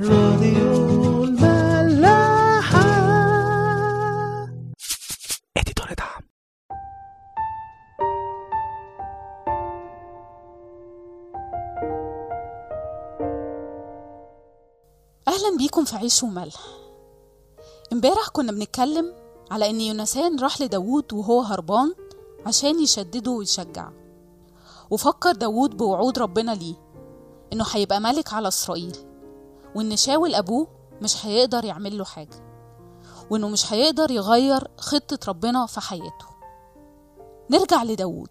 راديو الملاحة. اديتور دعم. أهلا بيكم في عيش وملح. امبارح كنا بنتكلم على إن يونسان راح لداوود وهو هربان عشان يشدده ويشجعه. وفكر داوود بوعود ربنا ليه إنه هيبقى ملك على إسرائيل. وإن شاول أبوه مش هيقدر يعمل له حاجة وإنه مش هيقدر يغير خطة ربنا في حياته. نرجع لداوود.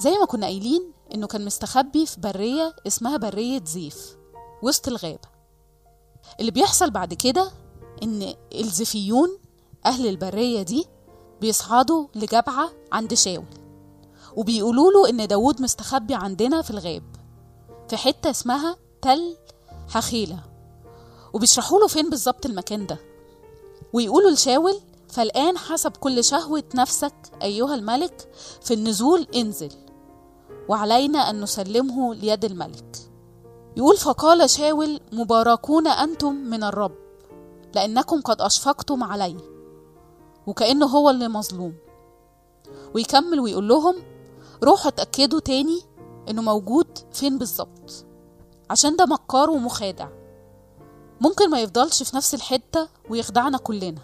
زي ما كنا قايلين إنه كان مستخبي في برية اسمها برية زيف وسط الغابة. اللي بيحصل بعد كده إن الزفيون أهل البرية دي بيصعدوا لجبعة عند شاول وبيقولوا له إن داوود مستخبي عندنا في الغاب في حتة اسمها تل حخيلة وبيشرحوا له فين بالظبط المكان ده. ويقولوا لشاول فالآن حسب كل شهوة نفسك أيها الملك في النزول انزل وعلينا أن نسلمه ليد الملك. يقول فقال شاول مباركون أنتم من الرب لأنكم قد أشفقتم علي وكأنه هو اللي مظلوم. ويكمل ويقول لهم روحوا اتأكدوا تاني إنه موجود فين بالظبط. عشان ده مكار ومخادع. ممكن ما يفضلش في نفس الحتة ويخدعنا كلنا.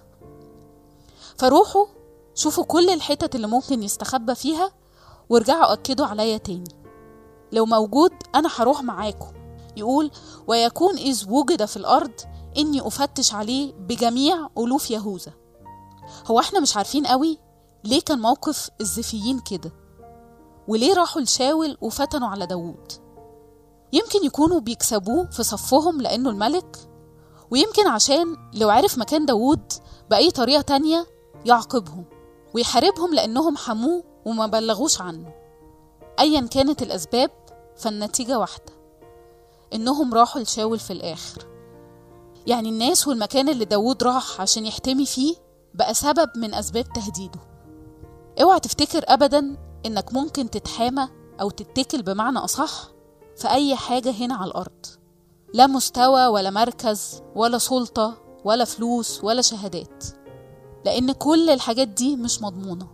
فروحوا شوفوا كل الحتت اللي ممكن يستخبى فيها وارجعوا أكدوا عليا تاني. لو موجود أنا هروح معاكم. يقول ويكون إذ وجد في الأرض إني أفتش عليه بجميع ألوف يهوذا. هو إحنا مش عارفين قوي ليه كان موقف الزفيين كده؟ وليه راحوا لشاول وفتنوا على داوود؟ يمكن يكونوا بيكسبوه في صفهم لأنه الملك ويمكن عشان لو عرف مكان داوود بأي طريقة تانية يعاقبهم ويحاربهم لأنهم حموه وما بلغوش عنه. أيا كانت الأسباب فالنتيجة واحدة إنهم راحوا لشاول في الآخر. يعني الناس والمكان اللي داوود راح عشان يحتمي فيه بقى سبب من أسباب تهديده. اوعى تفتكر أبدا إنك ممكن تتحامى أو تتكل بمعنى أصح في أي حاجة هنا على الأرض. لا مستوى ولا مركز ولا سلطة ولا فلوس ولا شهادات. لأن كل الحاجات دي مش مضمونة.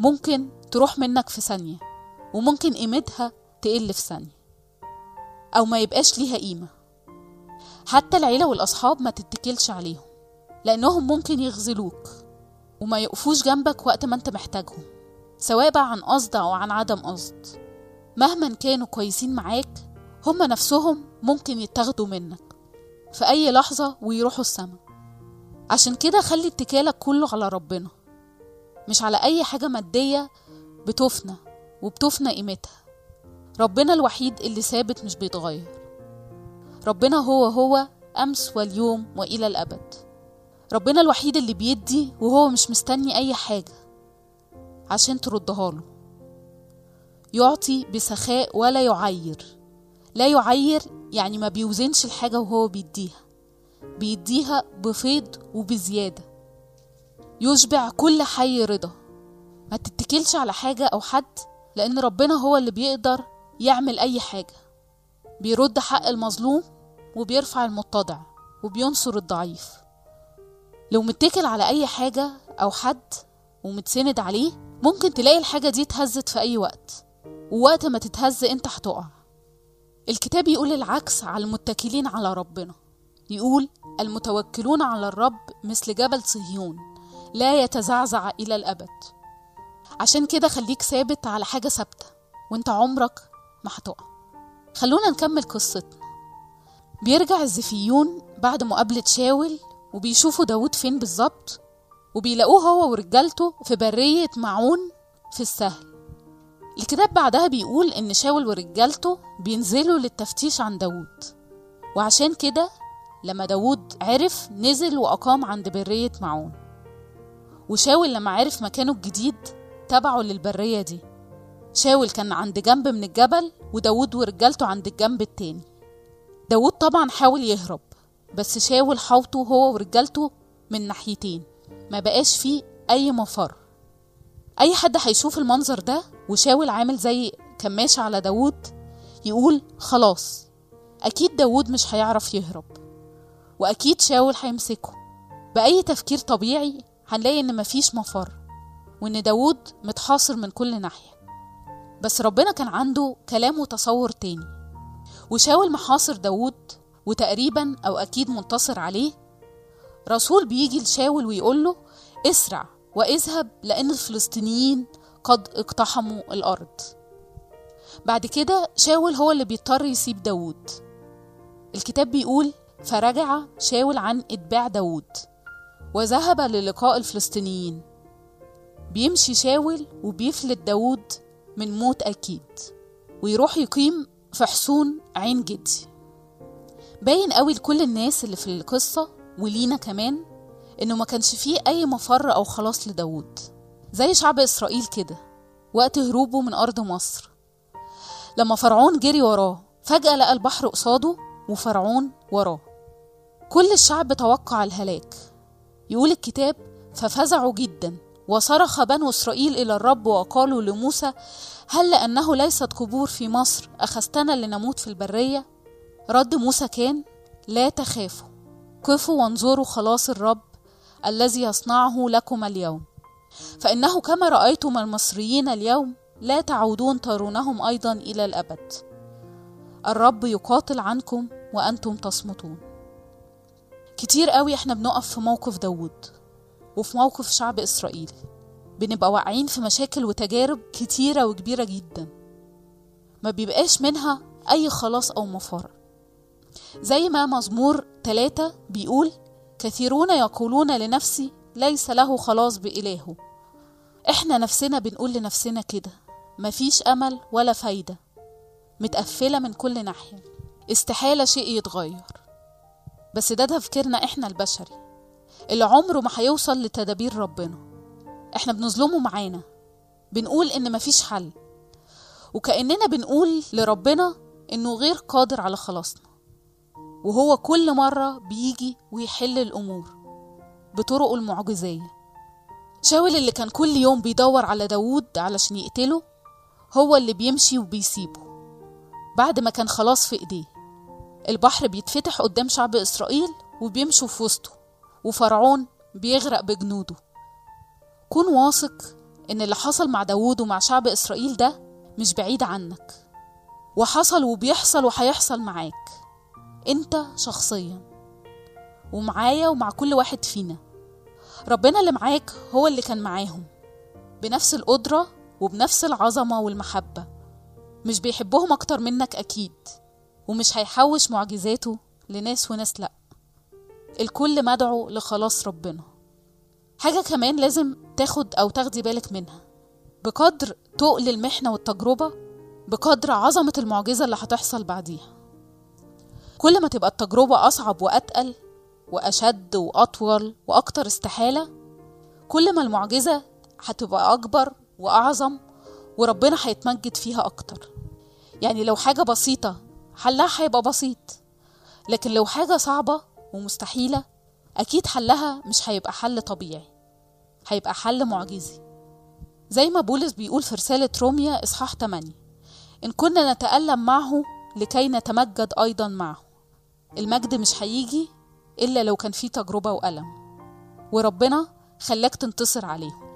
ممكن تروح منك في ثانية وممكن قيمتها تقل في ثانية أو ما يبقاش ليها قيمة. حتى العيلة والأصحاب ما تتكلش عليهم لأنهم ممكن يغزلوك وما يقفوش جنبك وقت ما أنت محتاجهم سواء بقى عن قصد أو عن عدم قصد. مهما كانوا كويسين معاك هما نفسهم ممكن يتاخدوا منك في أي لحظة ويروحوا السما. عشان كده خلي اتكالك كله على ربنا مش على أي حاجة مادية بتفنى وبتفنى قيمتها. ربنا الوحيد اللي ثابت مش بيتغير. ربنا هو هو أمس واليوم وإلى الأبد. ربنا الوحيد اللي بيدي وهو مش مستني أي حاجة عشان تردها له. يعطي بسخاء ولا يعير. لا يعير يعني ما بيوزنش الحاجة وهو بيديها. بيديها بفيض وبزيادة. يشبع كل حي رضا. ما تتكلش على حاجة أو حد لأن ربنا هو اللي بيقدر يعمل أي حاجة. بيرد حق المظلوم وبيرفع المتضع وبينصر الضعيف. لو متكل على أي حاجة أو حد ومتسند عليه ممكن تلاقي الحاجة دي اتهزت في أي وقت. ووقت ما تتهز انت هتقع. الكتاب يقول العكس على المتكلين على ربنا. يقول المتوكلون على الرب مثل جبل صهيون لا يتزعزع إلى الأبد. عشان كده خليك ثابت على حاجة ثابتة وانت عمرك ما هتقع. خلونا نكمل قصتنا. بيرجع الزفيون بعد مقابلة شاول وبيشوفوا داود فين بالظبط؟ وبيلاقوه هو ورجالته في برية معون في السهل. الكتاب بعدها بيقول إن شاول ورجالته بينزلوا للتفتيش عن داود وعشان كده لما داود عرف نزل وأقام عند برية معون. وشاول لما عرف مكانه الجديد تبعه للبرية دي. شاول كان عند جنب من الجبل وداود ورجالته عند الجنب التاني. داود طبعا حاول يهرب بس شاول حوطه هو ورجالته من ناحيتين. ما بقاش فيه أي مفر. أي حد هيشوف المنظر ده وشاول عامل زي كماشة على داود يقول خلاص أكيد داود مش هيعرف يهرب وأكيد شاول هيمسكه. بأي تفكير طبيعي هنلاقي إن مفيش مفر وإن داود متحاصر من كل ناحية. بس ربنا كان عنده كلام وتصور تاني. وشاول محاصر داود وتقريبا أو أكيد منتصر عليه. رسول بيجي لشاول ويقول له اسرع واذهب لأن الفلسطينيين قد اقتحموا الأرض. بعد كده شاول هو اللي بيضطر يسيب داود الكتاب بيقول فرجع شاول عن إتباع داود وذهب للقاء الفلسطينيين. بيمشي شاول وبيفلت داود من موت أكيد ويروح يقيم في حصون عين جدي. باين قوي لكل الناس اللي في القصة ولينا كمان إنه ما كانش فيه أي مفر أو خلاص لداود زي شعب إسرائيل كده وقت هروبه من أرض مصر. لما فرعون جري وراه فجأة لقى البحر قصاده وفرعون وراه. كل الشعب توقع الهلاك. يقول الكتاب ففزعوا جدا وصرخ بنو إسرائيل إلى الرب وقالوا لموسى هل لأنه ليست قبور في مصر أخذتنا لنموت في البرية؟ رد موسى كان لا تخافوا قفوا وانظروا خلاص الرب الذي يصنعه لكم اليوم. فإنه كما رأيتم المصريين اليوم لا تعودون ترونهم أيضا إلى الأبد. الرب يقاتل عنكم وأنتم تصمتون. كتير قوي إحنا بنقف في موقف داود وفي موقف شعب إسرائيل. بنبقى واقعين في مشاكل وتجارب كتيرة وكبيرة جدا. ما بيبقاش منها أي خلاص أو مفر. زي ما مزمور ثلاثة بيقول كثيرون يقولون لنفسي ليس له خلاص بإلهه. إحنا نفسنا بنقول لنفسنا كده مفيش أمل ولا فايدة متقفلة من كل ناحية استحالة شيء يتغير. بس ده تفكيرنا إحنا البشري. اللي عمره ما هيوصل لتدابير ربنا. إحنا بنظلمه معانا. بنقول إن مفيش حل. وكأننا بنقول لربنا إنه غير قادر على خلاصنا. وهو كل مرة بيجي ويحل الأمور بطرقه المعجزية. شاول اللي كان كل يوم بيدور على داوود علشان يقتله هو اللي بيمشي وبيسيبه. بعد ما كان خلاص في إيديه البحر بيتفتح قدام شعب إسرائيل وبيمشوا في وسطه وفرعون بيغرق بجنوده. كون واثق إن اللي حصل مع داوود ومع شعب إسرائيل ده مش بعيد عنك. وحصل وبيحصل وهيحصل معاك أنت شخصيا ومعايا ومع كل واحد فينا. ربنا اللي معاك هو اللي كان معاهم بنفس القدرة وبنفس العظمة والمحبة. مش بيحبهم أكتر منك أكيد ومش هيحوش معجزاته لناس وناس لأ. الكل مدعو لخلاص ربنا. حاجة كمان لازم تاخد أو تاخدي بالك منها. بقدر تقل المحنة والتجربة بقدر عظمة المعجزة اللي هتحصل بعديها. كل ما تبقى التجربة أصعب وأتقل وأشد وأطول وأكتر استحالة كل ما المعجزة هتبقى أكبر وأعظم وربنا هيتمجد فيها أكتر. يعني لو حاجة بسيطة حلها هيبقى بسيط لكن لو حاجة صعبة ومستحيلة أكيد حلها مش هيبقى حل طبيعي هيبقى حل معجزي. زي ما بولس بيقول في رسالة روميا إصحاح 8 إن كنا نتألم معه لكي نتمجد أيضا معه. المجد مش هيجي إلا لو كان فيه تجربة وألم. وربنا خلاك تنتصر عليهم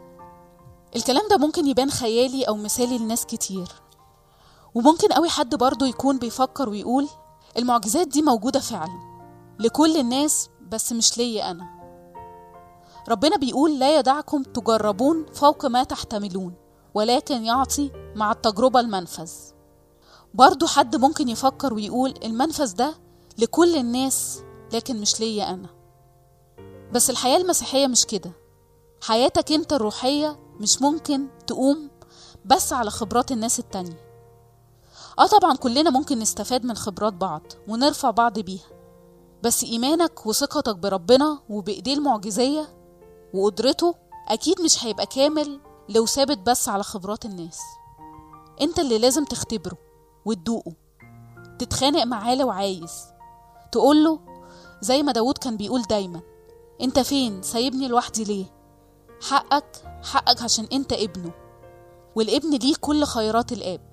الكلام ده ممكن يبان خيالي أو مثالي لناس كتير. وممكن قوي حد برضه يكون بيفكر ويقول المعجزات دي موجودة فعلا لكل الناس بس مش ليا أنا. ربنا بيقول لا يدعكم تجربون فوق ما تحتملون ولكن يعطي مع التجربة المنفذ. برضه حد ممكن يفكر ويقول المنفذ ده لكل الناس لكن مش ليا أنا. بس الحياة المسيحية مش كده. حياتك أنت الروحية مش ممكن تقوم بس على خبرات الناس التانية. آه طبعا كلنا ممكن نستفاد من خبرات بعض ونرفع بعض بيها. بس إيمانك وثقتك بربنا وبإيديه المعجزية وقدرته أكيد مش هيبقى كامل لو ثابت بس على خبرات الناس. أنت اللي لازم تختبره وتدوقه تتخانق معاه لو عايز تقوله زي ما داود كان بيقول دايما أنت فين؟ سايبني لوحدي ليه؟ حقك حقك عشان أنت ابنه. والابن ليه كل خيرات الآب.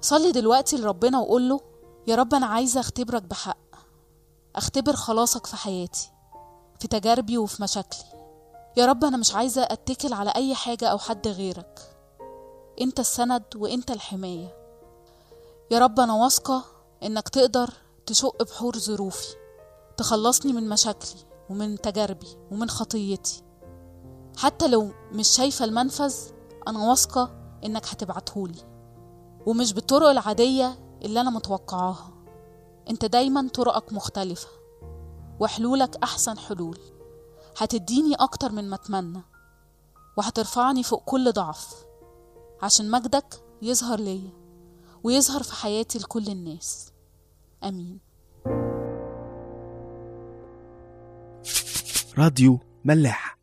صلي دلوقتي لربنا وقوله يا رب أنا عايزه أختبرك بحق أختبر خلاصك في حياتي في تجاربي وفي مشاكلي. يا رب أنا مش عايزة أتكل على أي حاجة أو حد غيرك. أنت السند وأنت الحماية. يا رب أنا واثقة إنك تقدر تشق بحور ظروفي. تخلصني من مشاكلي ومن تجاربي ومن خطيتي. حتى لو مش شايفة المنفذ أنا واثقة إنك هتبعتهولي. ومش بالطرق العادية اللي أنا متوقعاها. أنت دايما طرقك مختلفة وحلولك أحسن حلول. هتديني أكتر من ما أتمنى وهترفعني فوق كل ضعف عشان مجدك يظهر ليا ويظهر في حياتي لكل الناس. آمين. راديو ملاح.